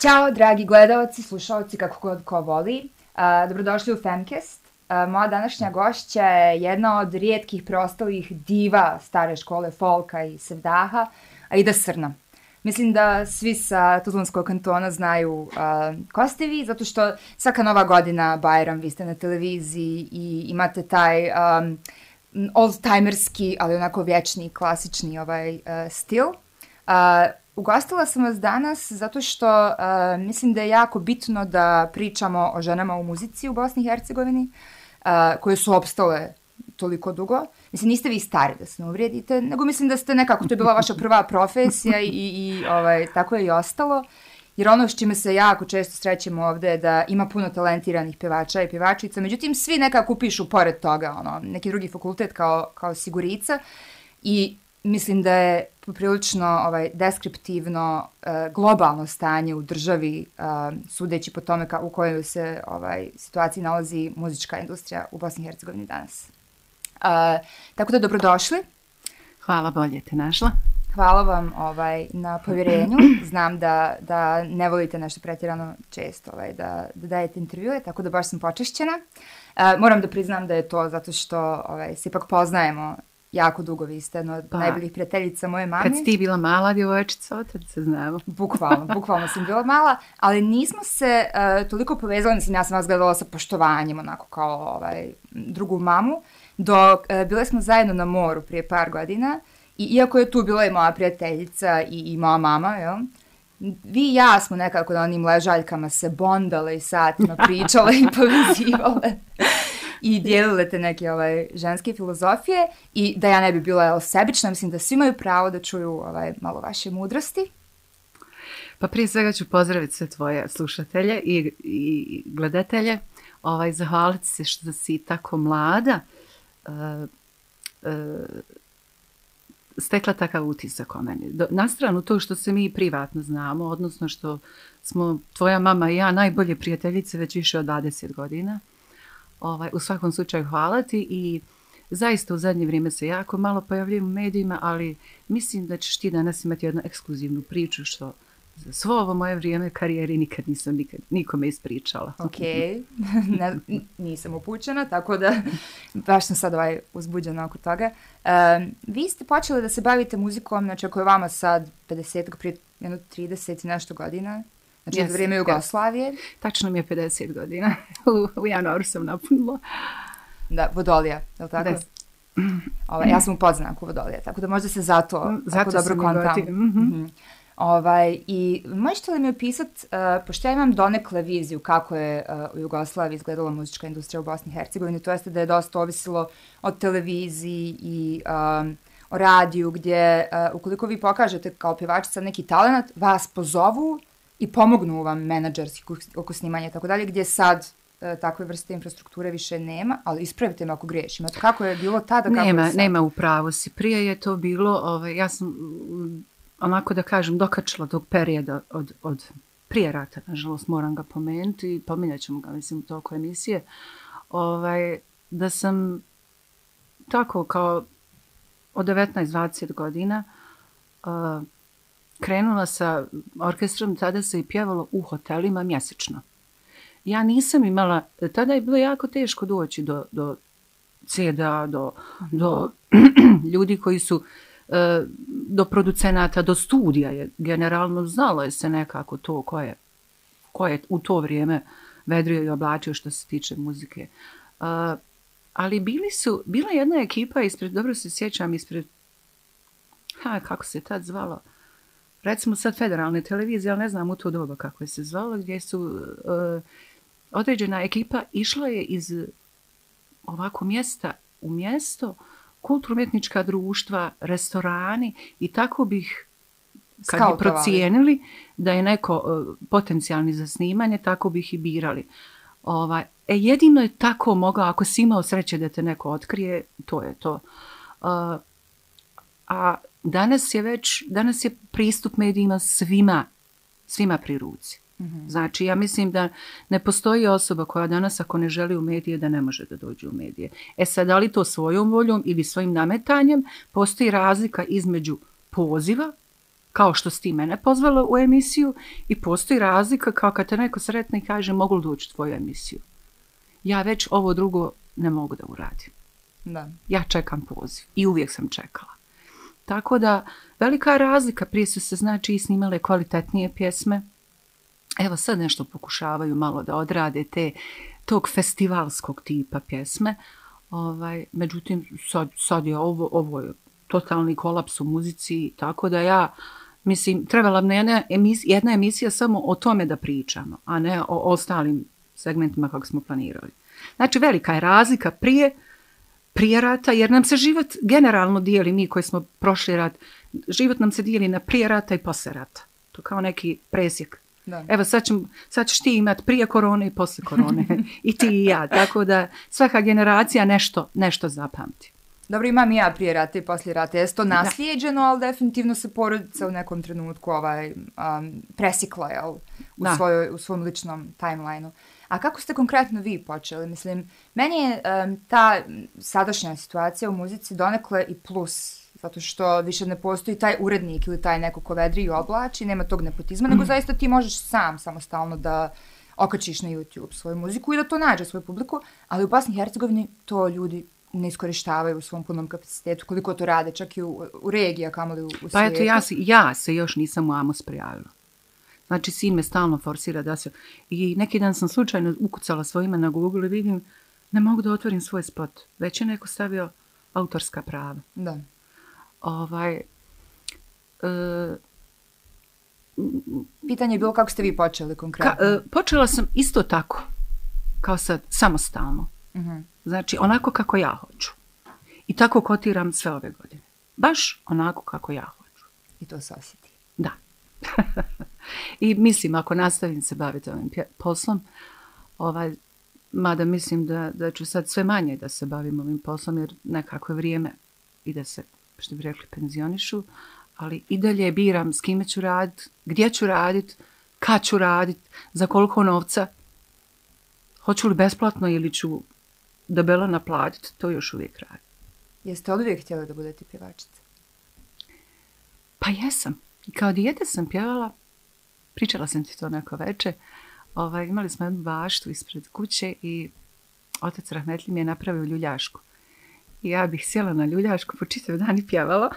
Ćao, dragi gledalci, slušalci, kako god ko voli. Uh, dobrodošli u Femcast. Uh, moja današnja gošća je jedna od rijetkih prostalih diva stare škole folka i sevdaha, Aida Srna. Mislim da svi sa Tuzlanskog kantona znaju uh, ko ste vi, zato što svaka nova godina, Bajram, vi ste na televiziji i imate taj um, old-timerski, ali onako vječni, klasični ovaj uh, stil. Uh, ugostila sam vas danas zato što uh, mislim da je jako bitno da pričamo o ženama u muzici u Bosni i Hercegovini, uh, koje su opstale toliko dugo. Mislim, niste vi stari da se ne uvrijedite, nego mislim da ste nekako, to je bila vaša prva profesija i, i ovaj, tako je i ostalo. Jer ono s čime se jako često srećemo ovde je da ima puno talentiranih pevača i pevačica, međutim svi nekako upišu pored toga, ono, neki drugi fakultet kao, kao sigurica i mislim da je poprilično ovaj, deskriptivno uh, globalno stanje u državi, uh, sudeći po tome ka, u kojoj se ovaj, situaciji nalazi muzička industrija u Bosni i Hercegovini danas. Uh, tako da dobrodošli. Hvala, bolje te našla. Hvala vam ovaj na povjerenju. Znam da, da ne volite nešto pretjerano često ovaj, da, da dajete intervjue, tako da baš sam počešćena. Uh, moram da priznam da je to zato što ovaj, se ipak poznajemo jako dugo, vi ste jedna od pa, najboljih prijateljica moje mame. Kad si ti bila mala djevojčica, od se znamo. Bukvalno, bukvalno sam bila mala, ali nismo se uh, toliko povezali, mislim, ja sam vas gledala sa poštovanjem, onako kao ovaj, drugu mamu, dok uh, bile smo zajedno na moru prije par godina i iako je tu bila i moja prijateljica i, i moja mama, jel, vi i ja smo nekako na onim ležaljkama se bondale i satima pričale i povezivale i dijelile te neke ovaj, ženske filozofije i da ja ne bi bila sebična, mislim da svi imaju pravo da čuju ovaj, malo vaše mudrosti. Pa prije svega ću pozdraviti sve tvoje slušatelje i, i gledatelje. Ovaj, zahvaliti se što si tako mlada. Uh, uh, stekla takav utisak o meni. Do, na stranu to što se mi privatno znamo, odnosno što smo tvoja mama i ja najbolje prijateljice već više od 20 godina. Ovaj, u svakom slučaju hvala ti i zaista u zadnje vrijeme se jako malo pojavljujem u medijima, ali mislim da ćeš ti danas imati jednu ekskluzivnu priču što za svo ovo moje vrijeme karijeri nikad nisam nikad, nikome ispričala. Ok, ne, nisam upućena, tako da baš sam sad ovaj uzbuđena oko toga. Um, vi ste počeli da se bavite muzikom, znači ako je vama sad 50, prije 30 i nešto godina, znači yes, vrijeme Jugoslavije. Yes. Tačno mi je 50 godina, u, u januaru sam napunila. Da, Vodolija, je li tako? Da. Ovaj, ja sam u podznaku Vodolija, tako da možda se zato, zato dobro kontam. Mm -hmm. Mm -hmm. Ovaj, I možete li mi opisati, uh, pošto ja imam donekle viziju kako je uh, u Jugoslaviji izgledala muzička industrija u Bosni i Hercegovini, to jeste da je dosta ovisilo od televiziji i um, o radiju, gdje uh, ukoliko vi pokažete kao pjevačica neki talent, vas pozovu i pomognu vam menadžerski oko snimanja i tako dalje, gdje sad uh, takve vrste infrastrukture više nema, ali ispravite me ako griješim. Kako je bilo tada? Kako nema, je sad? nema upravo si. Prije je to bilo, ovaj, ja sam onako da kažem, dokačila tog perioda od, od prije rata, nažalost moram ga pomenuti i pominjat ćemo ga, mislim, u toku emisije, ovaj, da sam tako kao od 19-20 godina uh, krenula sa orkestrom, tada se i pjevalo u hotelima mjesečno. Ja nisam imala, tada je bilo jako teško doći do, do CD-a, do, do ljudi koji su e, do producenata, do studija je generalno znalo je se nekako to ko je, ko je u to vrijeme vedrio i oblačio što se tiče muzike. Uh, ali bili su, bila jedna ekipa ispred, dobro se sjećam, ispred, ha, kako se tad zvalo, recimo sad federalne televizije, ali ne znam u to doba kako je se zvalo, gdje su uh, određena ekipa išla je iz ovako mjesta u mjesto, kulturno-umjetnička društva, restorani i tako bih kad bi procijenili da je neko uh, potencijalni za snimanje, tako bih i birali. Ovaj, e, jedino je tako mogao, ako si imao sreće da te neko otkrije, to je to. Uh, a danas je već, danas je pristup medijima svima, svima pri ruci. -hmm. Znači, ja mislim da ne postoji osoba koja danas, ako ne želi u medije, da ne može da dođe u medije. E sad, da li to svojom voljom ili svojim nametanjem, postoji razlika između poziva kao što si ti mene pozvala u emisiju i postoji razlika kao kad te neko sretne i kaže mogu li doći u tvoju emisiju. Ja već ovo drugo ne mogu da uradim. Da. Ja čekam poziv i uvijek sam čekala. Tako da, velika razlika, prije su se znači i snimale kvalitetnije pjesme. Evo sad nešto pokušavaju malo da odrade te tog festivalskog tipa pjesme. Ovaj, međutim, sad, sad je ovo, ovo je totalni kolaps u muzici, tako da ja, mislim, trebala bi jedna emisija, jedna emisija samo o tome da pričamo, a ne o ostalim segmentima kako smo planirali. Znači, velika je razlika prije, prije rata, jer nam se život generalno dijeli, mi koji smo prošli rat, život nam se dijeli na prije rata i posle rata. To kao neki presjek. Da. Evo, sad, ćem, sad ćeš ti imat prije korone i posle korone. I ti i ja. Tako da svaka generacija nešto, nešto zapamti. Dobro, imam i ja prije rata i poslije rata. Jeste to naslijeđeno, ali definitivno se porodica u nekom trenutku ovaj, um, presikla jel, u, Da. svojoj, u svom ličnom timelineu. A kako ste konkretno vi počeli? Mislim, meni je um, ta sadašnja situacija u muzici donekle i plus, zato što više ne postoji taj urednik ili taj neko ko vedri i oblači, nema tog nepotizma, nego zaista ti možeš sam samostalno da okačiš na YouTube svoju muziku i da to nađe svoju publiku, ali u Bosni i Hercegovini to ljudi ne iskorištavaju u svom punom kapacitetu, koliko to rade, čak i u, u regiji, a kamoli u, u Pa svijetu. eto, ja, se- ja se još nisam u Amos prijavila. Znači, sin me stalno forsira da se... I neki dan sam slučajno ukucala svoje ime na Google i vidim, ne mogu da otvorim svoj spot. Već je neko stavio autorska prava. Da. Ovaj, e, Pitanje je bilo kako ste vi počeli ka, konkretno. e, počela sam isto tako, kao sad, samostalno. Mhm. Znači, onako kako ja hoću. I tako kotiram sve ove godine. Baš onako kako ja hoću. I to se osjeti. Da. I mislim, ako nastavim se baviti ovim poslom, ovaj, mada mislim da, da ću sad sve manje da se bavim ovim poslom, jer nekako je vrijeme i da se, što bi rekli, penzionišu, ali i dalje biram s kime ću radit, gdje ću radit, kad ću radit, za koliko novca, hoću li besplatno ili ću debelo naplatit, to još uvijek radim. Jeste od uvijek htjeli da budete pjevačica? Pa jesam. I kao dijete sam pjevala, pričala sam ti to neko veče, ovaj, imali smo jednu baštu ispred kuće i otac Rahmetli mi je napravio ljuljašku. I ja bih sjela na ljuljašku po čitav dan i pjevala.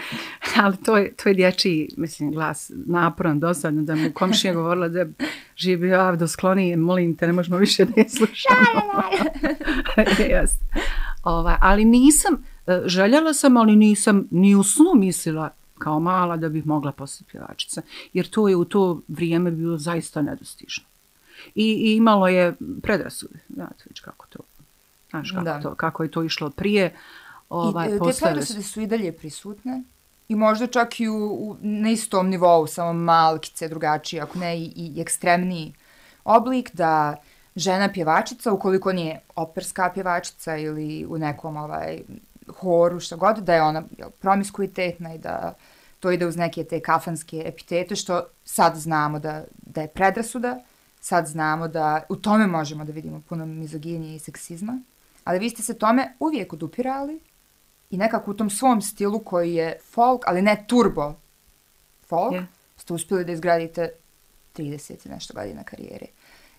Ali to je, to je dječji, mislim, glas naporan, dosadno, da mu komšija govorila da je bio avdo skloni, molim te, ne možemo više da je slušamo. Jeste. Ovaj, ali nisam, e, željela sam, ali nisam ni u snu mislila kao mala da bih mogla postati pjevačica. Jer to je u to vrijeme bilo zaista nedostižno. I, i imalo je predrasude. Znate već kako to, znaš kako, Da. to, kako je to išlo prije. Ovaj, I e, te predrasude su i dalje prisutne i možda čak i u, u, na istom nivou, samo malkice drugačije, ako ne i, i ekstremniji oblik da žena pjevačica, ukoliko nije operska pjevačica ili u nekom ovaj, horu, šta god, da je ona promiskuitetna i da to ide uz neke te kafanske epitete, što sad znamo da, da je predrasuda, sad znamo da u tome možemo da vidimo puno mizoginije i seksizma, ali vi ste se tome uvijek odupirali i nekako u tom svom stilu koji je folk, ali ne turbo folk, Je. ste uspjeli da izgradite 30 i nešto godina karijere.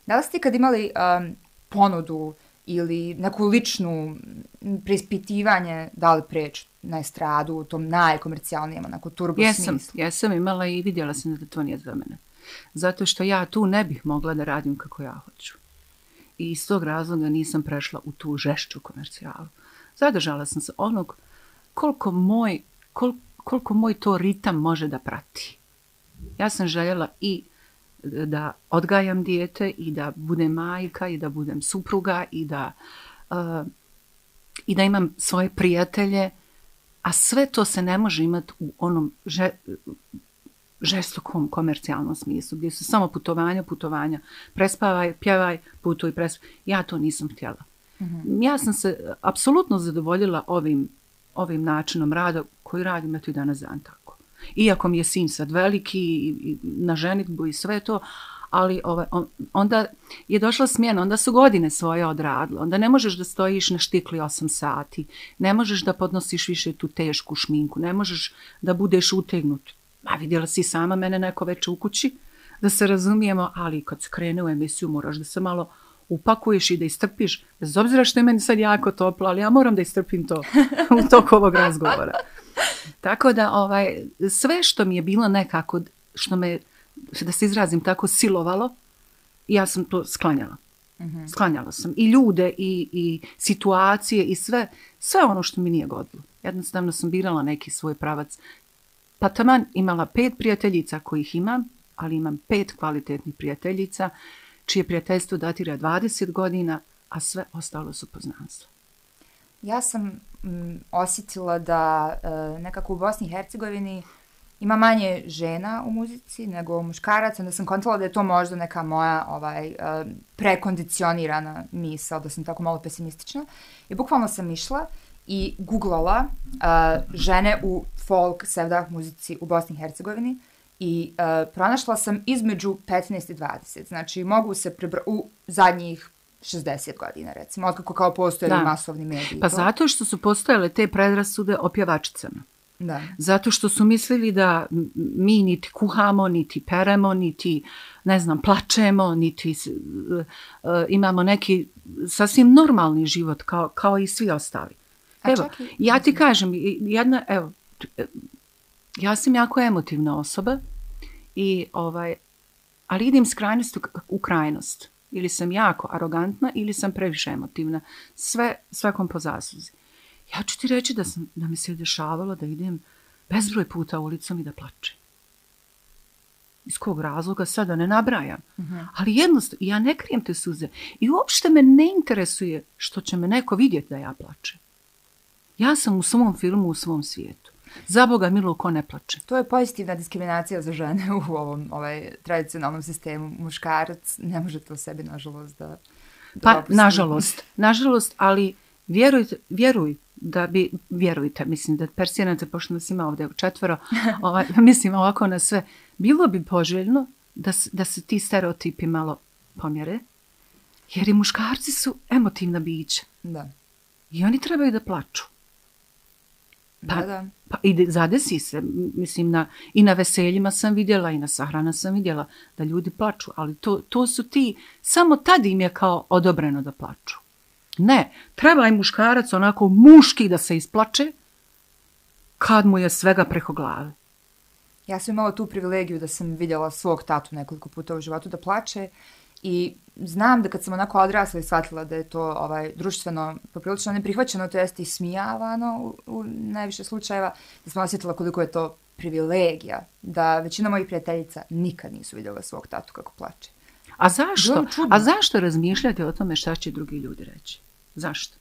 Da li ste kad imali um, ponudu ili neku ličnu preispitivanje da li preći na estradu u tom najkomercijalnijem, onako turbo Jesam, smislu? jesam imala i vidjela sam da to nije za mene. Zato što ja tu ne bih mogla da radim kako ja hoću. I iz tog razloga nisam prešla u tu žešću komercijalu. Zadržala sam se onog koliko moj, kol, koliko moj to ritam može da prati. Ja sam željela i da odgajam dijete i da budem majka i da budem supruga i da, uh, i da imam svoje prijatelje, a sve to se ne može imati u onom že, žestokom komercijalnom smislu, gdje su samo putovanja, putovanja, prespavaj, pjevaj, putuj, prespavaj. Ja to nisam htjela. Mm -hmm. Ja sam se apsolutno zadovoljila ovim, ovim načinom rada koji radim eto i danas dan tako. Iako mi je sin sad veliki i, i na ženitbu i sve to, ali ovaj, on, onda je došla smjena, onda su godine svoje odradile, onda ne možeš da stojiš na štikli 8 sati, ne možeš da podnosiš više tu tešku šminku, ne možeš da budeš utegnut Ma vidjela si sama mene neko već u kući, da se razumijemo, ali kad se krene u emisiju moraš da se malo upakuješ i da istrpiš, bez obzira što je meni sad jako toplo, ali ja moram da istrpim to u toku ovog razgovora. Tako da ovaj, sve što mi je bilo nekako, što me, da se izrazim tako, silovalo, ja sam to sklanjala. Mm-hmm. Sklanjala sam i ljude i, i situacije i sve, sve ono što mi nije godilo. Jednostavno sam birala neki svoj pravac. Pa taman imala pet prijateljica kojih imam, ali imam pet kvalitetnih prijateljica čije prijateljstvo datira 20 godina, a sve ostalo su poznanstva. Ja sam m, osjetila da e, nekako u Bosni i Hercegovini ima manje žena u muzici nego muškaraca, onda sam kontala da je to možda neka moja ovaj, e, prekondicionirana misla, da sam tako malo pesimistična. I bukvalno sam išla i googlala e, žene u folk sevdah muzici u Bosni i Hercegovini i e, pronašla sam između 15 i 20. Znači, mogu se prebra... u zadnjih 60 godina, recimo, otkako kao postojali da. masovni mediji. Pa to. zato što su postojale te predrasude o pjevačicama. Da. Zato što su mislili da mi niti kuhamo, niti peremo, niti, ne znam, plačemo, niti uh, uh, imamo neki sasvim normalni život kao, kao i svi ostali. A evo, čaki, ja ti kažem, jedna, evo, ja sam jako emotivna osoba i ovaj, ali idem s krajnosti u krajnost. Ili sam jako arogantna ili sam previše emotivna. Sve, svakom po zasluzi. Ja ću ti reći da, sam, da mi se dešavalo da idem bezbroj puta ulicom i da plačem. Iz kog razloga sada ne nabrajam. Uh mhm. -huh. Ali jednostavno, ja ne krijem te suze. I uopšte me ne interesuje što će me neko vidjeti da ja plačem. Ja sam u svom filmu, u svom svijetu. Za Boga milo, ko ne plače. To je pozitivna diskriminacija za žene u ovom ovaj, tradicionalnom sistemu. Muškarac ne može to sebi, nažalost, da... da pa, opusti. nažalost. Nažalost, ali vjerujte, vjeruj da bi, vjerujte, mislim da persirate, pošto nas ima ovdje četvoro, ovaj, mislim ovako na sve, bilo bi poželjno da, da se ti stereotipi malo pomjere, jer i muškarci su emotivna bića. Da. I oni trebaju da plaču. Pa, da, da. Pa i zadesi se, mislim, na, i na veseljima sam vidjela, i na sahrana sam vidjela da ljudi plaču, ali to, to su ti, samo tad im je kao odobreno da plaču. Ne, treba i muškarac onako muški da se isplače, kad mu je svega preko glave. Ja sam imala tu privilegiju da sam vidjela svog tatu nekoliko puta u životu da plače i znam da kad sam onako odrasla i shvatila da je to ovaj društveno poprilično neprihvaćeno, to jeste i smijavano u, u najviše slučajeva, da sam osjetila koliko je to privilegija, da većina mojih prijateljica nikad nisu vidjela svog tatu kako plače. A zašto? A zašto razmišljate o tome šta će drugi ljudi reći? Zašto?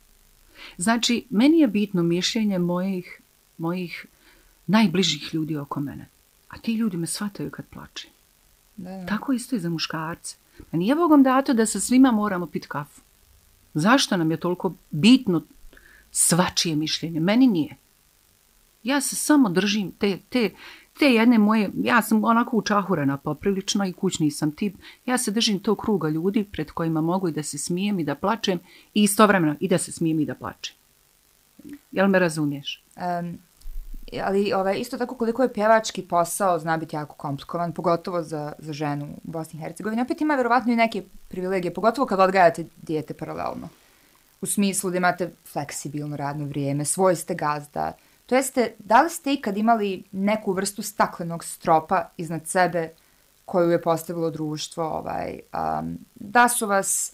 Znači, meni je bitno mišljenje mojih, mojih najbližih ljudi oko mene. A ti ljudi me shvataju kad plače. Da, da. Tako isto i za muškarce. Ma nije Bogom dato da sa svima moramo pit kafu. Zašto nam je toliko bitno svačije mišljenje? Meni nije. Ja se samo držim te, te, te jedne moje, ja sam onako učahurena poprilično i kućni sam tip, ja se držim tog kruga ljudi pred kojima mogu i da se smijem i da plačem i istovremeno i da se smijem i da plačem. Jel me razumiješ? Um, ali ovaj, isto tako koliko je pjevački posao zna biti jako komplikovan, pogotovo za, za ženu u Bosni i Hercegovini. Opet ima vjerovatno i neke privilegije, pogotovo kad odgajate dijete paralelno. U smislu da imate fleksibilno radno vrijeme, svoj ste gazda. To jeste, da li ste ikad imali neku vrstu staklenog stropa iznad sebe koju je postavilo društvo? Ovaj, um, da su vas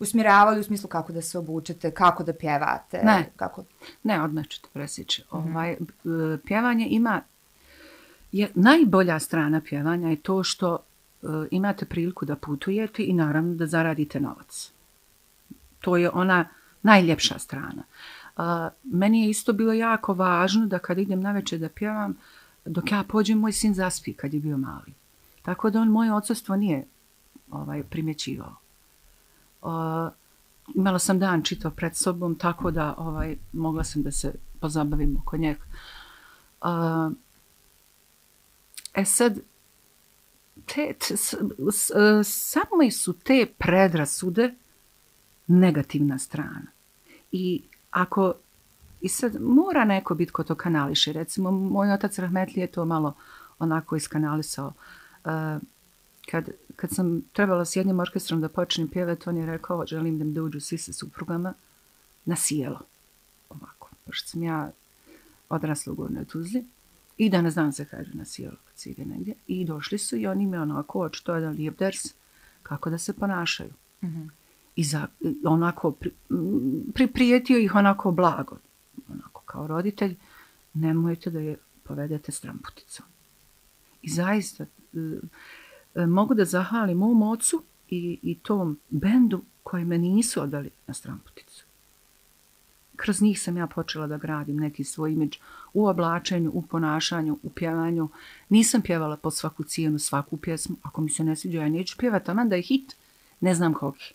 usmjeravali u smislu kako da se obučete, kako da pjevate? Ne, kako? ne odmah ću te presjeći. Mm -hmm. ovaj, pjevanje ima, je, najbolja strana pjevanja je to što uh, imate priliku da putujete i naravno da zaradite novac. To je ona najljepša strana. Uh, meni je isto bilo jako važno da kad idem na večer da pjevam, dok ja pođem, moj sin zaspi kad je bio mali. Tako da on moje odsustvo nije ovaj, primjećivao uh, imala sam dan čitav pred sobom, tako da ovaj mogla sam da se pozabavim oko njega. Uh, e sad, te, te, s, s, e, samo su te predrasude negativna strana. I ako i sad mora neko biti ko to kanališe. Recimo, moj otac Rahmetli je to malo onako iskanalisao. Uh, kad, kad sam trebala s jednim orkestrom da počnem pjevati, on je rekao, želim da mi dođu svi sa suprugama na sjelo. Ovako, pošto sam ja odrasla u Gornoj Tuzli i danas dan se kaže na sjelo kad se ide negdje. I došli su i oni me onako, očito da lijep ders, kako da se ponašaju. Mm -hmm. I za, onako, pri, priprijetio ih onako blago, onako kao roditelj, nemojte da je povedete stramputicom. I zaista, e, mogu da zahvalim mom ocu i, i tom bendu koji me nisu odali na stramputicu. Kroz njih sam ja počela da gradim neki svoj imidž u oblačenju, u ponašanju, u pjevanju. Nisam pjevala po svaku cijenu, svaku pjesmu. Ako mi se ne sviđa, ja neću pjevati, aman da je hit, ne znam kogi.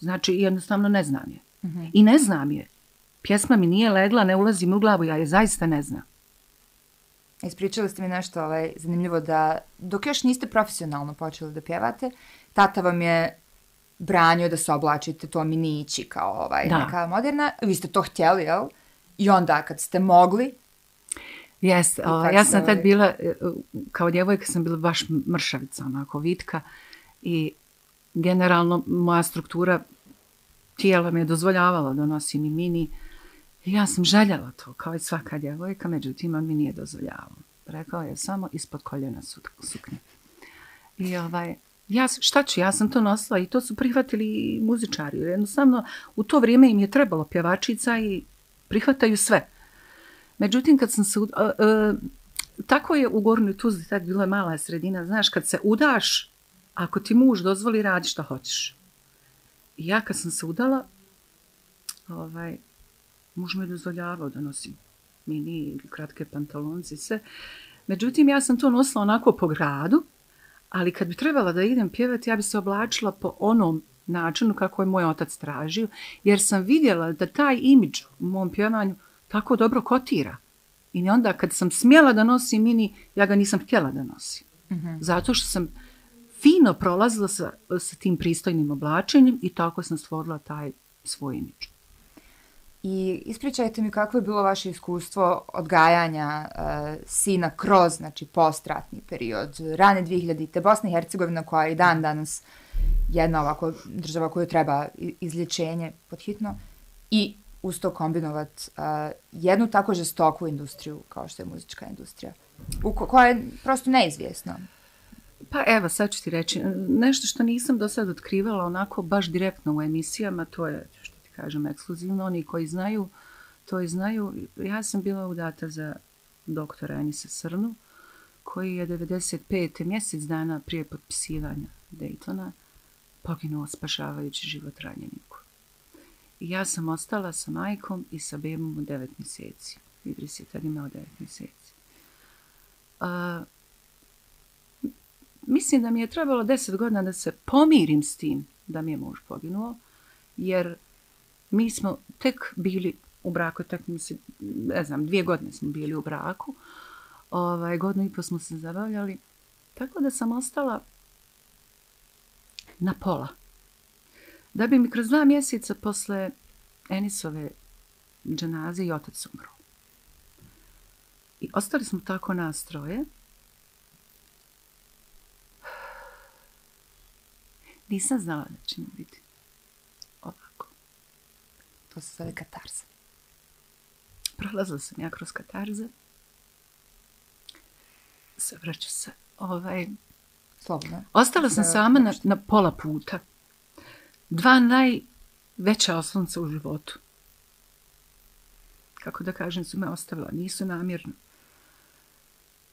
Znači, jednostavno ne znam je. Mm -hmm. I ne znam je. Pjesma mi nije legla, ne ulazi mi u glavu, ja je zaista ne znam. Ispričali ste mi nešto ovaj, zanimljivo da dok još niste profesionalno počeli da pjevate, tata vam je branio da se oblačite to minići kao ovaj, da. neka moderna. Vi ste to htjeli, jel? I onda kad ste mogli... Jes, uh, ja sam tad bila, e, kao djevojka sam bila baš mršavica, onako vitka. I generalno moja struktura tijela mi je dozvoljavala da nosim i mini. I ja sam željela to, kao i svaka djevojka, međutim, on mi nije dozvoljavao. Rekao je samo ispod koljena suknje. I ovaj, ja, šta ću, ja sam to nosila i to su prihvatili muzičari. Jednostavno, u to vrijeme im je trebalo pjevačica i prihvataju sve. Međutim, kad sam se... Uh, uh, tako je u Gornjoj Tuzli, tad bila je mala sredina, znaš, kad se udaš, ako ti muž dozvoli, radi šta hoćeš. I ja kad sam se udala, ovaj, muž me dozvoljavao da nosim mini ili kratke pantalonce i. Međutim, ja sam to nosila onako po gradu, ali kad bi trebala da idem pjevati, ja bi se oblačila po onom načinu kako je moj otac tražio, jer sam vidjela da taj imidž u mom pjevanju tako dobro kotira. I onda kad sam smjela da nosim mini, ja ga nisam htjela da nosim. Mm -hmm. Zato što sam fino prolazila sa, sa tim pristojnim oblačenjem i tako sam stvorila taj svoj imidž. I ispričajte mi kako je bilo vaše iskustvo odgajanja uh, sina kroz, znači, postratni period, rane 2000-te, Bosna i Hercegovina koja je i dan danas jedna ovako država koju treba izlječenje podhitno i uz to kombinovat uh, jednu tako žestoku industriju kao što je muzička industrija, u ko koja je prosto neizvjesna. Pa evo, sad ću ti reći, nešto što nisam do sada otkrivala onako baš direktno u emisijama, to je kažem ekskluzivno, oni koji znaju, to i znaju. Ja sam bila udata za doktora Anisa Srnu, koji je 95. mjesec dana prije potpisivanja Daytona poginuo spašavajući život ranjeniku. I ja sam ostala sa majkom i sa bebom u 9 mjeseci. Idris je tad imao 9 mjeseci. A, mislim da mi je trebalo 10 godina da se pomirim s tim da mi je muž poginuo, jer mi smo tek bili u braku, tek mi se, ne znam, dvije godine smo bili u braku, ovaj, godinu i po smo se zabavljali, tako da sam ostala na pola. Da bi mi kroz dva mjeseca posle Enisove dženaze i otac umro. I ostali smo tako nastroje. Nisam znala da će mi biti To se zove katarza. Prolazila sam ja kroz katarze. Se vraća se. Ovaj... Slobodno. Ostala sam sama na, na pola puta. Dva najveća oslonca u životu. Kako da kažem, su me ostavila. Nisu namjerno.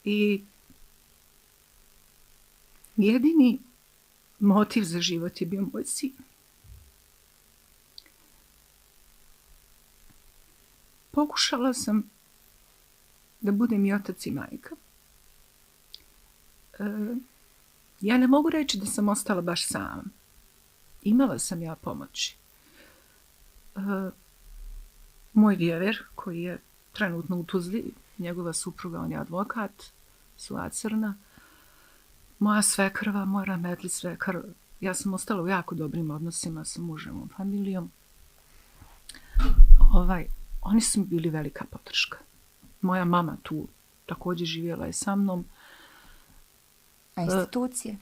I jedini motiv za život je bio moj sin. Pokušala sam da budem i otac i majka. E, ja ne mogu reći da sam ostala baš sama. Imala sam ja pomoći. E, moj vjever, koji je trenutno u Tuzli, njegova supruga, on je advokat, sva crna, moja svekrva, moja rametli svekar, ja sam ostala u jako dobrim odnosima sa mužem i familijom. Ovaj, oni su bili velika podrška. Moja mama tu također živjela je sa mnom. A institucije?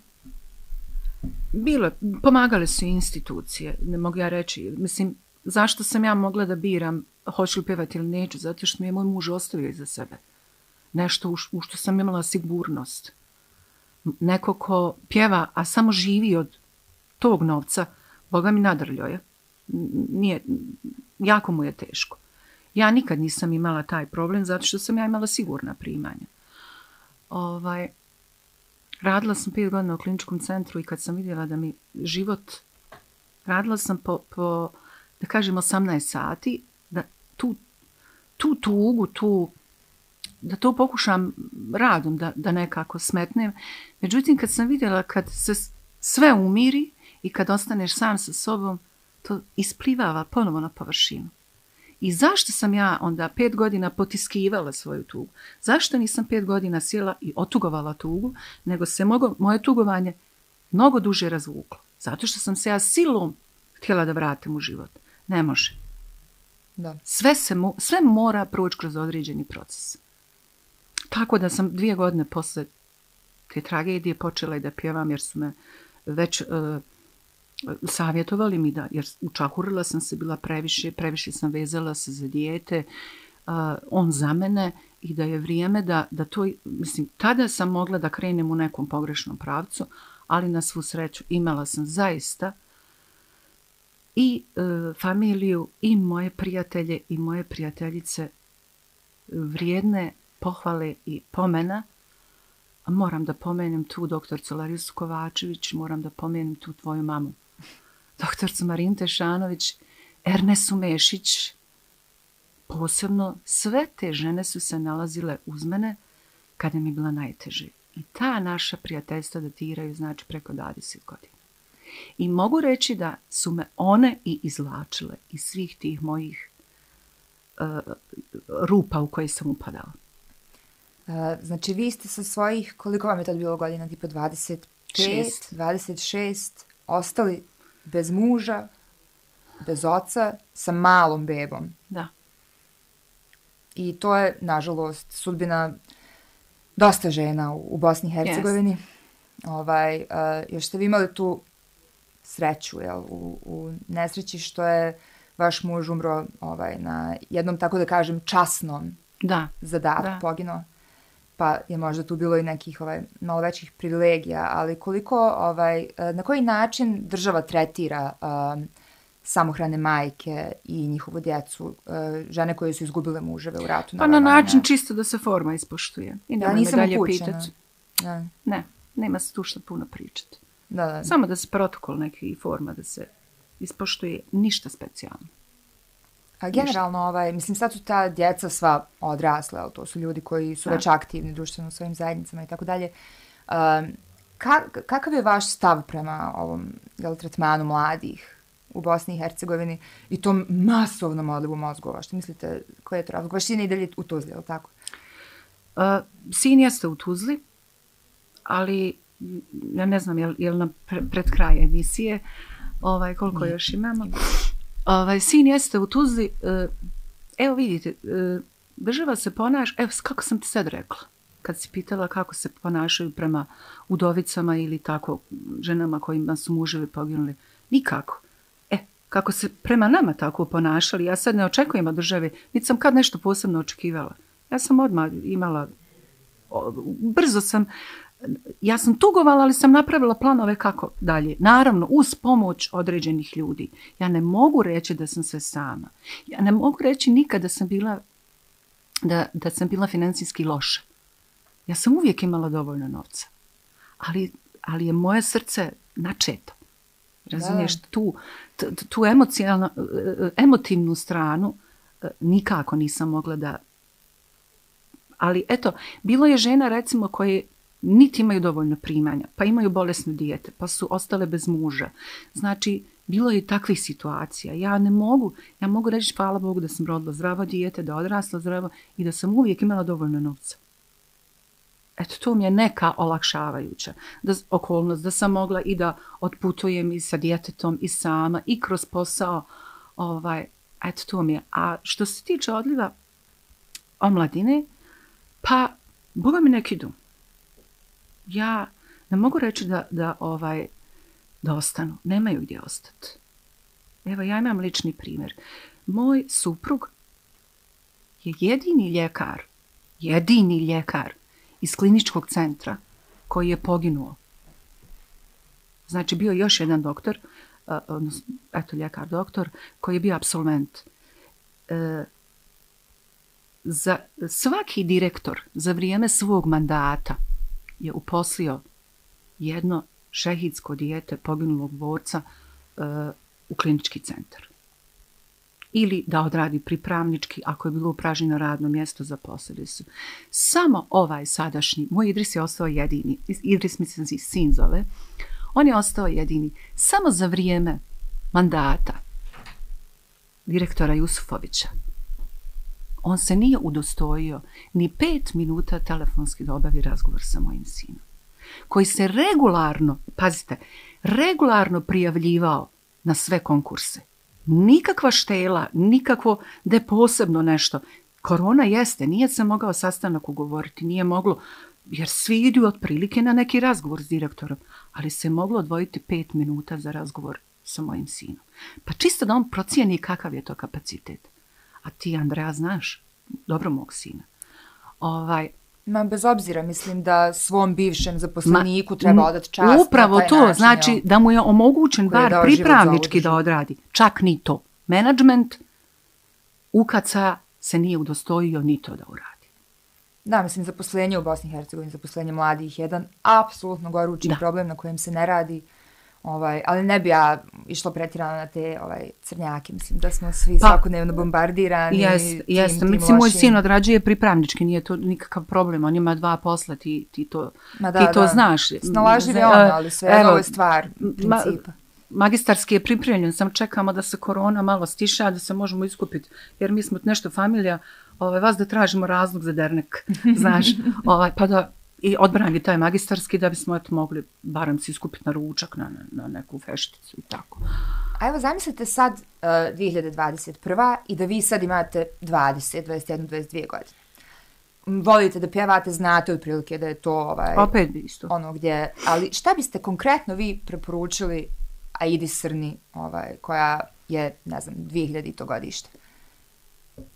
Bilo, pomagale su institucije, ne mogu ja reći. Mislim, zašto sam ja mogla da biram hoću li pevati ili neću? Zato što mi je moj muž ostavio iza sebe. Nešto u, u što sam imala sigurnost. Neko ko pjeva, a samo živi od tog novca, Boga mi nadrljio je. Nije, jako mu je teško. Ja nikad nisam imala taj problem zato što sam ja imala sigurna primanja. Ovaj, radila sam pet godina u kliničkom centru i kad sam vidjela da mi život, radila sam po, po da kažem, 18 sati, da tu, tu tugu, tu, da to pokušam radom da, da nekako smetnem. Međutim, kad sam vidjela kad se sve umiri i kad ostaneš sam sa sobom, to isplivava ponovo na površinu. I zašto sam ja onda pet godina potiskivala svoju tugu? Zašto nisam pet godina sjela i otugovala tugu, nego se mogo, moje tugovanje mnogo duže razvuklo? Zato što sam se ja silom htjela da vratim u život. Ne može. Da. Sve, se mo, sve mora proći kroz određeni proces. Tako da sam dvije godine posle te tragedije počela i da pjevam jer su me već... Uh, savjetovali mi da, jer učahurila sam se, bila previše, previše sam vezala se za dijete, uh, on za mene i da je vrijeme da, da to, mislim, tada sam mogla da krenem u nekom pogrešnom pravcu, ali na svu sreću imala sam zaista i e, familiju i moje prijatelje i moje prijateljice vrijedne pohvale i pomena. Moram da pomenem tu doktorcu Larisu Kovačević, moram da pomenem tu tvoju mamu doktorcu Marin Tešanović, Ernesu Mešić, posebno sve te žene su se nalazile uz mene kada mi je bila najteže. I ta naša prijateljstva datiraju znači preko 20 godina. I mogu reći da su me one i izlačile iz svih tih mojih uh, rupa u koje sam upadala. Uh, znači vi ste sa svojih, koliko vam je tad bilo godina, tipa 25, Šest. 26, ostali bez muža, bez oca, sa malom bebom. Da. I to je, nažalost, sudbina dosta žena u, u Bosni i Hercegovini. Yes. Ovaj, uh, još ste vi imali tu sreću jel, u, u nesreći što je vaš muž umro ovaj, na jednom, tako da kažem, časnom da. zadatku, da. poginuo pa je možda tu bilo i nekih ovaj malo većih privilegija, ali koliko ovaj e, na koji način država tretira um, samohrane majke i njihovu djecu, uh, žene koje su izgubile muževe u ratu. Pa na način ne. čisto da se forma ispoštuje. I da, nisam dalje pitati. Da. Ne, nema se tu što puno pričati. Da, da. Samo da se protokol neki forma da se ispoštuje, ništa specijalno. A generalno, ovaj, mislim, sad su ta djeca sva odrasle, ali to su ljudi koji su da. već aktivni društveno u svojim zajednicama i tako dalje. Ka, kakav je vaš stav prema ovom jel, tretmanu mladih u Bosni i Hercegovini i tom masovnom odlivu mozgova? Što mislite, koji je to razlog? Vaš sin je dalje u Tuzli, ili tako? Uh, sin jeste u Tuzli, ali ja ne znam, je li, je li na pred kraj emisije, ovaj, koliko Nije. još imamo? Ovaj, sin jeste u Tuzli, e, evo vidite, e, država se ponaša, evo kako sam ti sad rekla, kad si pitala kako se ponašaju prema udovicama ili tako ženama kojima su muževi poginuli, nikako. E, kako se prema nama tako ponašali, ja sad ne očekujem od države, niti sam kad nešto posebno očekivala. Ja sam odmah imala, brzo sam ja sam tugovala, ali sam napravila planove kako dalje. Naravno, uz pomoć određenih ljudi. Ja ne mogu reći da sam sve sama. Ja ne mogu reći nikada da sam bila da, da sam bila financijski loša. Ja sam uvijek imala dovoljno novca. Ali, ali je moje srce načeto. Razumiješ, da. tu, tu emocijalno, emotivnu stranu e, nikako nisam mogla da... Ali eto, bilo je žena recimo koje niti imaju dovoljno primanja, pa imaju bolesno dijete, pa su ostale bez muža. Znači, bilo je takvih situacija. Ja ne mogu, ja mogu reći hvala Bogu da sam rodila zdravo dijete, da odrasla zdravo i da sam uvijek imala dovoljno novca. Eto, to mi je neka olakšavajuća da, okolnost, da sam mogla i da otputujem i sa djetetom i sama i kroz posao. Ovaj, eto, to mi je. A što se tiče odliva omladine, pa, Boga mi neki dum ja ne mogu reći da, da, ovaj, da ostanu. Nemaju gdje ostati. Evo, ja imam lični primjer. Moj suprug je jedini ljekar, jedini ljekar iz kliničkog centra koji je poginuo. Znači, bio još jedan doktor, odnosno, eto, ljekar doktor, koji je bio absolvent. E, za svaki direktor za vrijeme svog mandata je uposlio jedno šehidsko dijete poginulog borca e, u klinički centar. Ili da odradi pripravnički, ako je bilo upražnjeno radno mjesto, zaposlili su. Samo ovaj sadašnji, moj Idris je ostao jedini, Idris mi se sin zove, on je ostao jedini samo za vrijeme mandata direktora Jusufovića. On se nije udostojio ni pet minuta telefonski da obavi razgovor sa mojim sinom. Koji se regularno, pazite, regularno prijavljivao na sve konkurse. Nikakva štela, nikakvo da je posebno nešto. Korona jeste, nije se mogao sastanak ugovoriti, nije moglo, jer svi idu otprilike na neki razgovor s direktorom, ali se moglo odvojiti pet minuta za razgovor sa mojim sinom. Pa čisto da on procijeni kakav je to kapacitet. A ti, Andreja, znaš dobro mog sina. Ovaj, Ma bez obzira, mislim da svom bivšem zaposleniku treba odati čast. Upravo to, način, znači jel? da mu je omogućen bar pripravnički da odradi. Čak ni to. Management UKACA se nije udostojio ni to da uradi. Da, mislim, zaposlenje u Bosni i Hercegovini, zaposlenje mladih, jedan apsolutno gorući da. problem na kojem se ne radi. Ovaj, ali ne bi ja išla pretirano na te ovaj, crnjake, mislim da smo svi pa, svakodnevno bombardirani. Jes, jes, mislim, moj sin odrađuje pripravnički, nije to nikakav problem, on ima dva posla, ti, ti to, ma da, ti to da. znaš. Snalaživ je on, ali sve Evo, je stvar principa. Ma, magistarski je pripremljen, sam čekamo da se korona malo stiša, da se možemo iskupiti, jer mi smo nešto familija, ovaj, vas da tražimo razlog za dernek, znaš, ovaj, pa da i odbrani taj magistarski da bismo eto mogli barem se iskupiti na ručak, na, na, neku fešticu i tako. A evo zamislite sad uh, 2021. i da vi sad imate 20, 21, 22 godine. Volite da pjevate, znate otprilike da je to ovaj, Opet bi isto. ono gdje, ali šta biste konkretno vi preporučili Aidi Srni, ovaj, koja je, ne znam, 2000 to godište?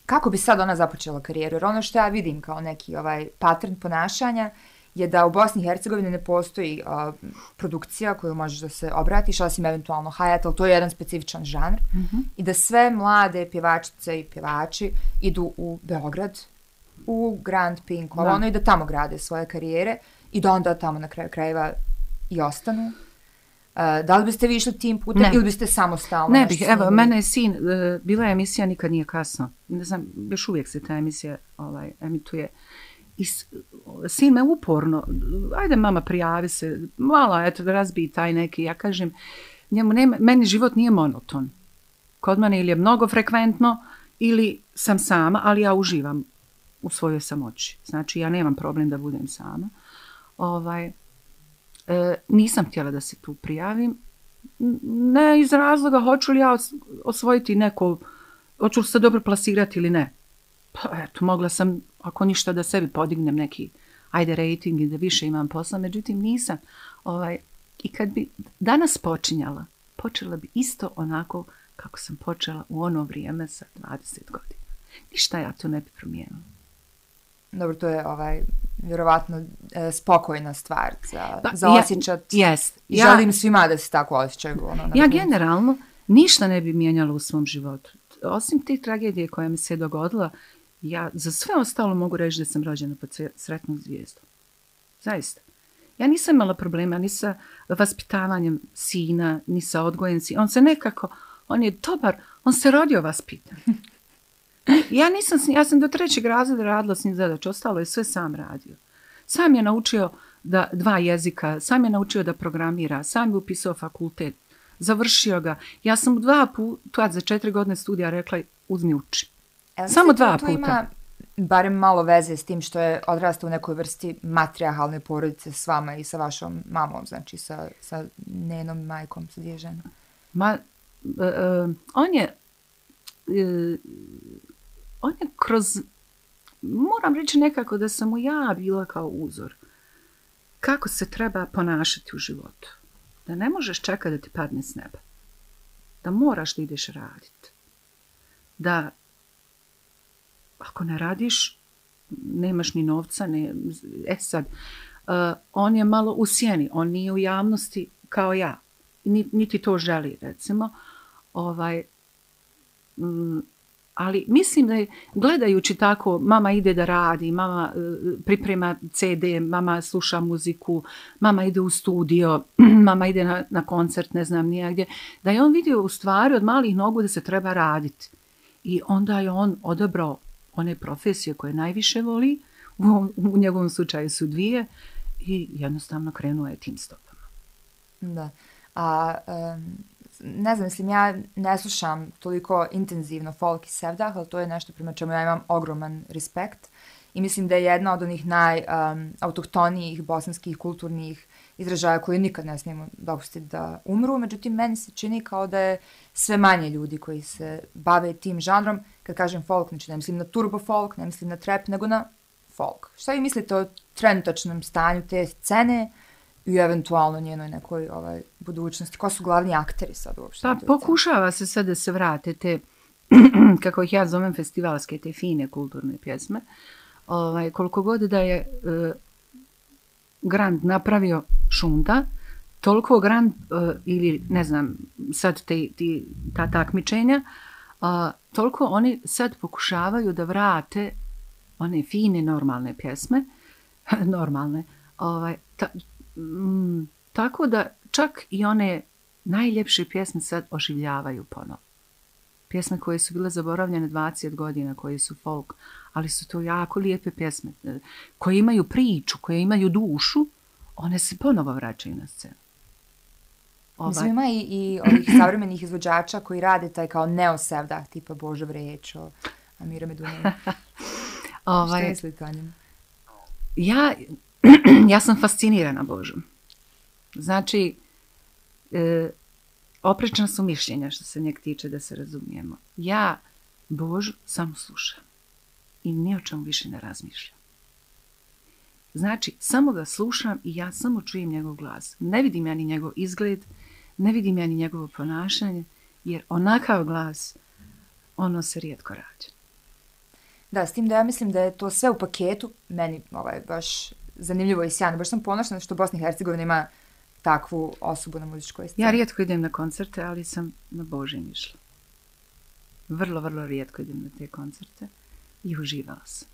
Kako bi sad ona započela karijeru? Jer ono što ja vidim kao neki ovaj pattern ponašanja je da u Bosni i Hercegovini ne postoji uh, produkcija koju možeš da se obratiš, osim eventualno hajat, ali to je jedan specifičan žanr. Mm -hmm. I da sve mlade pjevačice i pjevači idu u Beograd, u Grand Pink, ono, i da tamo grade svoje karijere i da onda tamo na kraju krajeva i ostanu. Uh, da li biste vi išli tim putem ne. ili biste samostalno? Ne bih, evo, mene je sin, uh, bila je emisija Nikad nije kasno. Ne znam, još uvijek se ta emisija ovaj, emituje. I sin me uporno, ajde mama prijavi se, malo, eto, da razbiji taj neki, ja kažem, njemu nema, meni život nije monoton. Kod mene ili je mnogo frekventno, ili sam sama, ali ja uživam u svojoj samoći. Znači, ja nemam problem da budem sama. Ovaj, e, nisam htjela da se tu prijavim. Ne iz razloga hoću li ja osvojiti neko, hoću li se dobro plasirati ili ne. Pa eto, mogla sam, ako ništa, da sebi podignem neki ajde rating i da više imam posla, međutim nisam. Ovaj, I kad bi danas počinjala, počela bi isto onako kako sam počela u ono vrijeme sa 20 godina. Ništa ja to ne bi promijenila. Dobro, to je ovaj vjerovatno e, spokojna stvar za, pa, za osjećat. Ja, yes. I ja, želim svima da se tako osjećaju. Ono, ja generalno ništa ne bi mijenjala u svom životu. Osim te tragedije koja mi se dogodila, ja za sve ostalo mogu reći da sam rođena pod sretnom zvijezdom. Zaista. Ja nisam imala problema ni sa vaspitavanjem sina, ni sa odgojem sina. On se nekako, on je dobar, on se rodio vaspitan. Ja nisam, ja sam do trećeg razreda radila s njim zadač, ostalo je sve sam radio. Sam je naučio da dva jezika, sam je naučio da programira, sam je upisao fakultet, završio ga. Ja sam dva puta za četiri godine studija rekla uzmi uči. El, Samo dva puta. Ima barem malo veze s tim što je odrastao u nekoj vrsti matriarhalne porodice s vama i sa vašom mamom, znači sa, sa nenom majkom, sa dvije žene. Ma, uh, on je uh, on je kroz, moram reći nekako da sam mu ja bila kao uzor. kako se treba ponašati u životu. Da ne možeš čekati da ti padne s neba. Da moraš da ideš raditi. Da ako ne radiš, nemaš ni novca, ne, e sad, uh, on je malo u sjeni, on nije u javnosti kao ja, niti to želi, recimo, ovaj, mm, ali mislim da je, gledajući tako, mama ide da radi, mama uh, priprema CD, mama sluša muziku, mama ide u studio, mama ide na, na koncert, ne znam nijagdje, da je on vidio u stvari od malih nogu da se treba raditi. I onda je on odabrao one profesije koje najviše voli, u, u njegovom slučaju su dvije, i jednostavno krenuo je tim stopama. Da. A, um, ne znam, mislim, ja ne slušam toliko intenzivno folk i sevdah, ali to je nešto prema čemu ja imam ogroman respekt. I mislim da je jedna od onih najautohtonijih um, bosanskih kulturnih izražaja koje nikad ne smijemo dopustiti da umru. Međutim, meni se čini kao da je sve manje ljudi koji se bave tim žanrom. Kad kažem folk, znači ne mislim na turbo folk, ne mislim na trap, nego na folk. Šta vi mislite o trenutačnom stanju te scene i eventualno njenoj nekoj ovaj, budućnosti? Ko su glavni akteri sad uopšte? Pa pokušava se sad da se vrate te, kako ih ja zovem, festivalske, te fine kulturne pjesme. Ovaj, koliko god da je uh, Grand napravio Šunda, toliko Grand, uh, ili ne znam, sad te, ti, ta takmičenja, uh, toliko oni sad pokušavaju da vrate one fine, normalne pjesme, normalne, ovaj, ta, mm, tako da čak i one najljepše pjesme sad oživljavaju ponovo. Pjesme koje su bile zaboravljene 20 godina, koje su folk, ali su to jako lijepe pjesme, e, koje imaju priču, koje imaju dušu, one se ponovo vraćaju na scenu. Ovaj. Mislim, ima i, i ovih savremenih izvođača koji rade taj kao neosevdah, tipa Božo Vrečo, Amira Medunović. Ovaj, Šta mislite o njemu? Ja, ja sam fascinirana Božom. Znači, e, oprečna su mišljenja što se njeg tiče da se razumijemo. Ja Bož samo slušam i ni o čemu više ne razmišljam. Znači, samo ga slušam i ja samo čujem njegov glas. Ne vidim ja ni njegov izgled, ne vidim ja ni njegovo ponašanje, jer onakav glas, ono se rijetko rađe. Da, s tim da ja mislim da je to sve u paketu, meni ovaj, baš zanimljivo i sjajno. Baš sam ponosna što Bosna i Hercegovina ima takvu osobu na muzičkoj sceni. Ja rijetko idem na koncerte, ali sam na Božem išla. Vrlo, vrlo rijetko idem na te koncerte i uživala sam.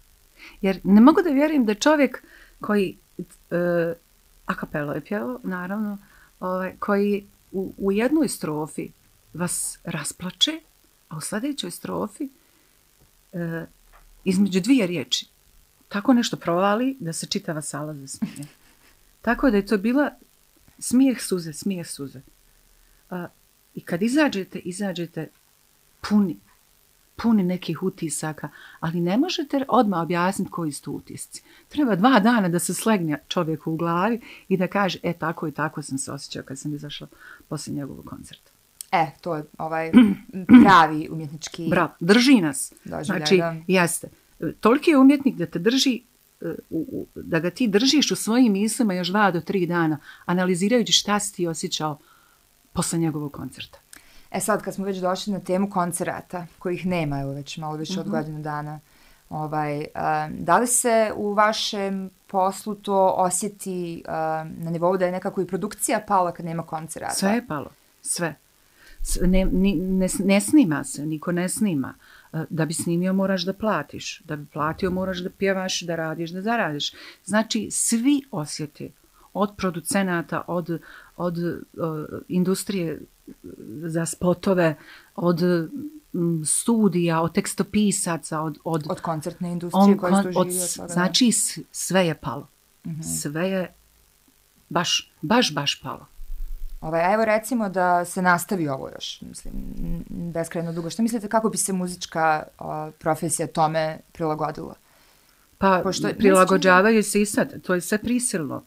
Jer ne mogu da vjerujem da čovjek koji, uh, a kapelo je pjevao, naravno, ovaj, koji u, u jednoj strofi vas rasplače, a u sljedećoj strofi e, između dvije riječi tako nešto provali da se čitava sala zasmije. Tako da je to bila smijeh suze, smijeh suze. A, I kad izađete, izađete puni, puni nekih utisaka, ali ne možete odmah objasniti koji su utisci. Treba dva dana da se slegne čovjeku u glavi i da kaže, e, tako i tako sam se osjećao kad sam izašla poslije njegovog koncerta. E, to je ovaj pravi umjetnički... Bravo, drži nas. Doživljaj, znači, da. jeste toliki je umjetnik da te drži e, da ga ti držiš u svojim mislima još dva do tri dana, analizirajući šta si ti osjećao posle njegovog koncerta. E sad, kad smo već došli na temu koncerata, kojih nema, evo već malo više mm -hmm. od godinu dana, ovaj, um, da li se u vašem poslu to osjeti um, na nivou da je nekako i produkcija pala kad nema koncerata? Sve je palo, sve. Ne, ne, ne, ne snima se, niko ne snima. Uh, da bi snimio moraš da platiš, da bi platio moraš da pjevaš, da radiš, da zaradiš. Znači, svi osjeti od producenata, od, od uh, industrije za spotove, od um, studija, od tekstopisaca, od... Od, od koncertne industrije koje su živio. Znači, sve je palo. Mm -hmm. Sve je baš, baš, baš palo. Ovaj, evo recimo da se nastavi ovo još, mislim, beskrajno dugo. Što mislite kako bi se muzička o, profesija tome prilagodila? Pa, Pošto, prilagođavaju se i sad, to je sve prisilno.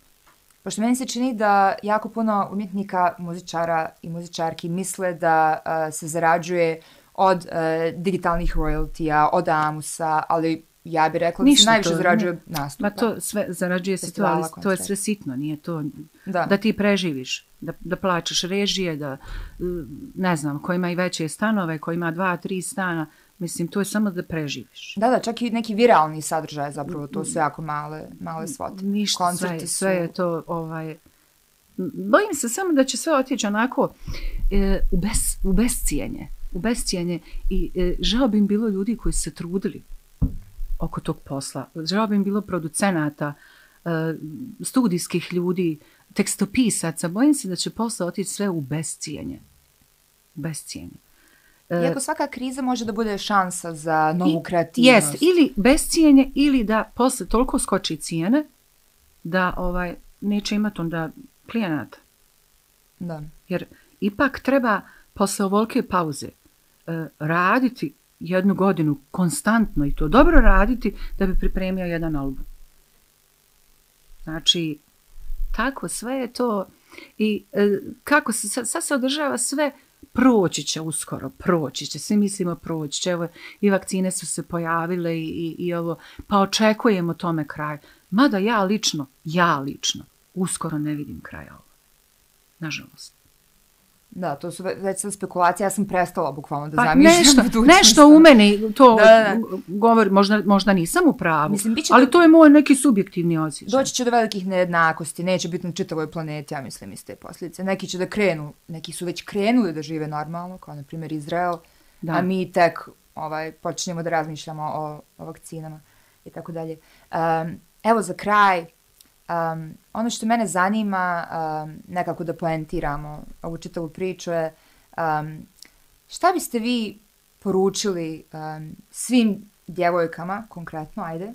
Pošto meni se čini da jako puno umjetnika, muzičara i muzičarki misle da a, se zarađuje od a, digitalnih royaltija, od Amusa, ali ja bih rekla da se Ništa najviše to, zarađuje ne. nastupa. Ma to sve, zarađuje se to, ali to je sve sitno, nije to Da. da ti preživiš, da, da plaćaš režije, da, uh, ne znam, ko ima i veće stanove, ko ima dva, tri stana, mislim, to je samo da preživiš. Da, da, čak i neki viralni sadržaj zapravo, to su jako male, male svote. Ništa, sve, Koncerti sve je su- to, ovaj, bojim se samo da će sve otići onako e, u, bes, u bescijenje, u bescijenje i e, žao bi im bilo ljudi koji su se trudili oko tog posla. Žao bi im bilo producenata, e, studijskih ljudi, tekstopisaca. Bojim se da će posle otići sve u bescijenje. Bescijenje. E, Iako svaka kriza može da bude šansa za novu I- kreativnost. Jest, ili bescijenje, ili da posle toliko skoči cijene da ovaj neće imati onda klijenata. Da. Jer ipak treba posle ovolike pauze e, raditi jednu godinu konstantno i to dobro raditi da bi pripremio jedan album. Znači, tako sve je to i e, kako se, sad, sad se održava sve proći će uskoro, proći će, svi mislimo proći će, evo i vakcine su se pojavile i, i, i ovo, pa očekujemo tome kraj. Mada ja lično, ja lično, uskoro ne vidim kraja ovo. Nažalost. Da, to su ve- već sad spekulacije, ja sam prestala bukvalno da Pa zamišljam nešto, budućnost. nešto u meni to Da, da, govori, možda, možda nisam u pravu, Mislim, bit će ali da- to je moj neki subjektivni osjećaj. Doći će do velikih nejednakosti, neće biti na čitavoj planeti, ja mislim, iz te posljedice. Neki će da krenu, neki su već krenuli da žive normalno, kao na primjer Izrael, Da. a mi tek ovaj, počinjemo da razmišljamo o, o vakcinama i tako dalje. Um, evo za kraj, um, ono što mene zanima, um, nekako da poentiramo ovu čitavu priču je, um, šta biste vi poručili um, svim djevojkama, konkretno, ajde,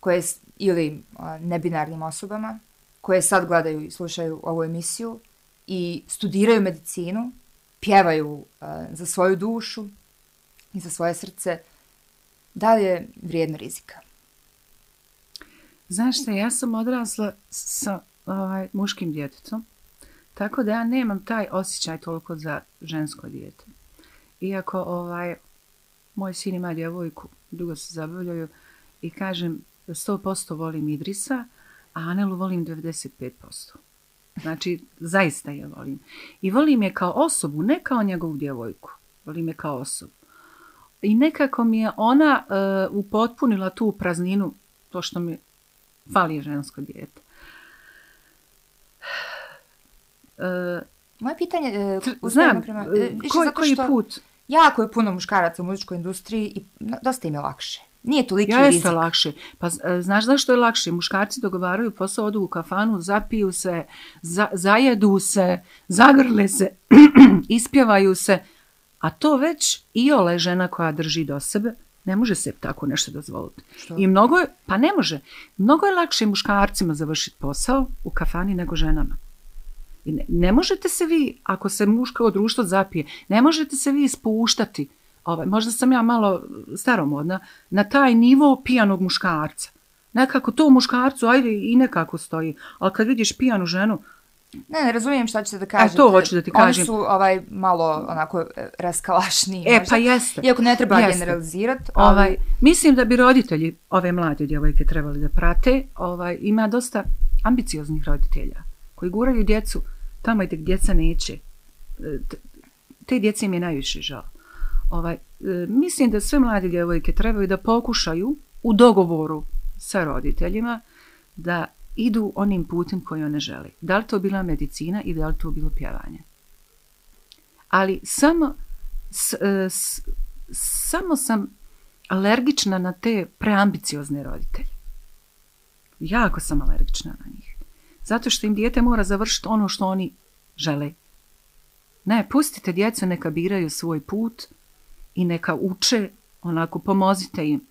koje, ili uh, nebinarnim osobama, koje sad gledaju i slušaju ovu emisiju i studiraju medicinu, pjevaju uh, za svoju dušu i za svoje srce, da li je vrijedno rizika? Znaš šta, ja sam odrasla sa ovaj, muškim djetetom, tako da ja nemam taj osjećaj toliko za žensko dijete. Iako ovaj, moj sin ima djevojku, dugo se zabavljaju i kažem 100% volim Idrisa, a Anelu volim 95%. Znači, zaista je volim. I volim je kao osobu, ne kao njegovu djevojku. Volim je kao osobu. I nekako mi je ona uh, upotpunila tu prazninu, to što mi fali žensko dijete. Uh, Moje pitanje, e, znam, prema, e, e, više koji, što put? jako je puno muškaraca u muzičkoj industriji i dosta im je lakše. Nije toliki Ja rizik. jeste lakše. Pa e, znaš zašto je lakše? Muškarci dogovaraju posao, odu u kafanu, zapiju se, za, zajedu se, zagrle se, ispjevaju se, a to već i ole žena koja drži do sebe, ne može se tako nešto dozvoliti. Što? I mnogo je, pa ne može, mnogo je lakše muškarcima završiti posao u kafani nego ženama. I ne, ne možete se vi, ako se muško društvo zapije, ne možete se vi spuštati, ovaj, možda sam ja malo staromodna, na taj nivo pijanog muškarca. Nekako to muškarcu, ajde i nekako stoji, ali kad vidiš pijanu ženu, Ne, ne razumijem šta ćete da kažete. E, to hoću da ti kažem. Oni su ovaj, malo onako e, raskalašniji. E, možda. pa jeste. Iako ne treba generalizirati, ali... Ovaj, mislim da bi roditelji ove mlade djevojke trebali da prate. Ovaj, ima dosta ambicioznih roditelja koji guraju djecu tamo gdje djeca neće. E, Te djece im je najviše žao. Ovaj, e, mislim da sve mlade djevojke trebaju da pokušaju u dogovoru sa roditeljima da idu onim putem koji one žele. Da li to bila medicina i da li to bilo pjevanje. Ali samo s, e, s, samo sam alergična na te preambiciozne roditelje. Jako sam alergična na njih. Zato što im dijete mora završiti ono što oni žele. Ne, pustite djecu neka biraju svoj put i neka uče, onako pomozite im.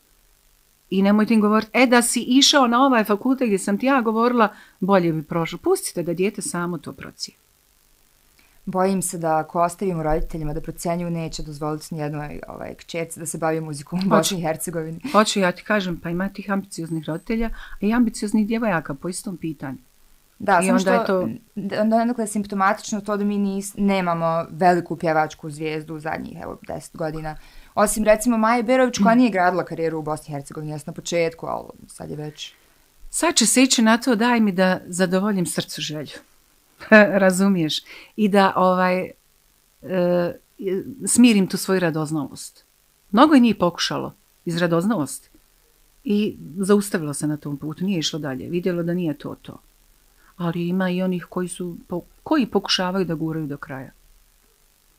I nemojte im govoriti, e da si išao na ovaj fakultet gdje sam ti ja govorila, bolje bi prošlo. Pustite da dijete samo to procije. Bojim se da ako ostavimo roditeljima da procenjuju, neće dozvoliti nijednoj ovaj, kćerci da se bavi muzikom u Bosni i Hercegovini. Hoću ja ti kažem, pa ima tih ambicioznih roditelja, i ambicioznih djevojaka po istom pitanju. Da, I samo onda što, je to- onda je je simptomatično to da mi nis, nemamo veliku pjevačku zvijezdu u zadnjih, evo, deset godina Osim recimo Maja Berović koja nije gradila karijeru u Bosni i Hercegovini, jesna na početku, ali sad je već... Sad će se ići na to, daj mi da zadovoljim srcu želju. Razumiješ? I da ovaj, e, smirim tu svoju radoznalost. Mnogo je njih pokušalo iz radoznalosti. I zaustavilo se na tom putu, nije išlo dalje. Vidjelo da nije to to. Ali ima i onih koji, su, koji pokušavaju da guraju do kraja.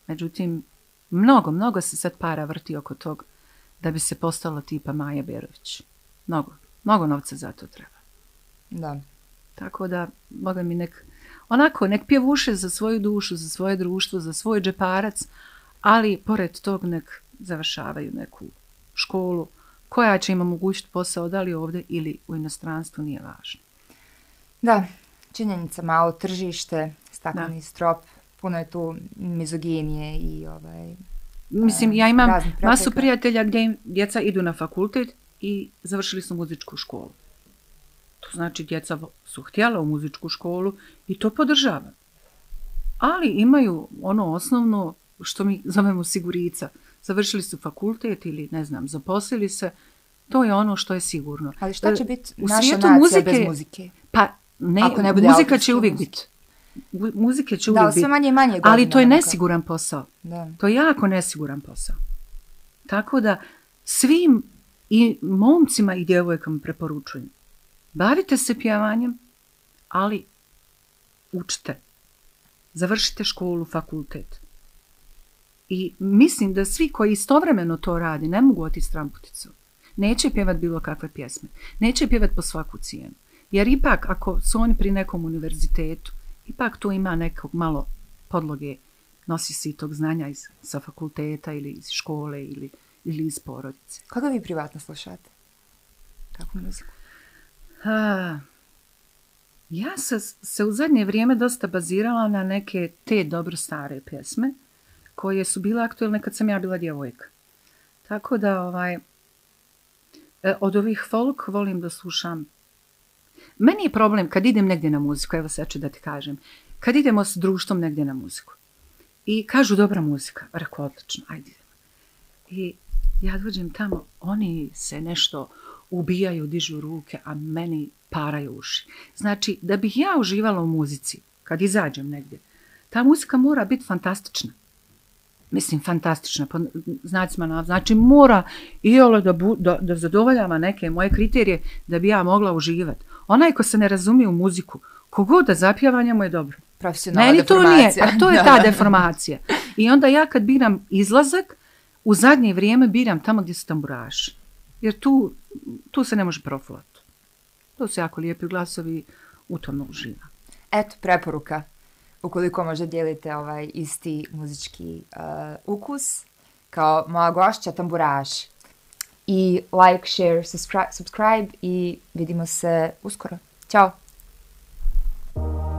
Međutim, mnogo, mnogo se sad para vrti oko tog da bi se postala tipa Maja Berović. Mnogo, mnogo novca za to treba. Da. Tako da, boga mi nek, onako, nek pjevuše za svoju dušu, za svoje društvo, za svoj džeparac, ali pored tog nek završavaju neku školu koja će im omogućiti posao da li ovdje ili u inostranstvu nije važno. Da, činjenica malo tržište, stakleni da. strop, puno je tu mizoginije i ovaj... Mislim, ja imam masu prijatelja gdje im djeca idu na fakultet i završili su muzičku školu. To znači djeca su htjela u muzičku školu i to podržava. Ali imaju ono osnovno što mi zovemo sigurica. Završili su fakultet ili ne znam, zaposlili se. To je ono što je sigurno. Ali šta će biti naša nacija muzike, bez muzike? Pa ne, Ako ne bude muzika će uvijek biti. Muzike će uvijek biti. Da, sve manje i manje Ali to je nesiguran posao. Da. To je jako nesiguran posao. Tako da svim i momcima i djevojkama preporučujem Bavite se pjevanjem, ali učite. Završite školu, fakultet. I mislim da svi koji istovremeno to radi ne mogu otići stramputicu. Neće pjevat bilo kakve pjesme. Neće pjevat po svaku cijenu. Jer ipak, ako su oni pri nekom univerzitetu, ipak tu ima nekog malo podloge, nosi se i tog znanja iz, sa fakulteta ili iz škole ili, ili iz porodice. Kako vi privatno slušate? Kako muziku? Ha, ja se, se u zadnje vrijeme dosta bazirala na neke te dobro stare pjesme koje su bile aktuelne kad sam ja bila djevojka. Tako da ovaj, e, od ovih folk volim da slušam. Meni je problem kad idem negdje na muziku, evo sad ću da ti kažem, kad idemo s društvom negdje na muziku i kažu dobra muzika, rekao odlično, ajde I ja dođem tamo, oni se nešto ubijaju, dižu ruke, a meni paraju uši. Znači, da bih ja uživala u muzici, kad izađem negdje, ta muzika mora biti fantastična. Mislim, fantastična, po znacima na, znači mora i ole da, bu, da, da zadovoljava neke moje kriterije da bi ja mogla uživati. Onaj ko se ne razumije u muziku, kogod da zapjeva njemu je dobro. Profesionalna Meni to nije, a to je ta deformacija. I onda ja kad biram izlazak, u zadnje vrijeme biram tamo gdje su tamburaši. Jer tu, tu se ne može profulati. To su jako lijepi glasovi, u tom uživa. Eto, preporuka. Ukoliko možda dijelite ovaj isti muzički uh, ukus, kao moja gošća tamburaš i like, share, subscribe, subscribe i vidimo se uskoro. Ćao! thank you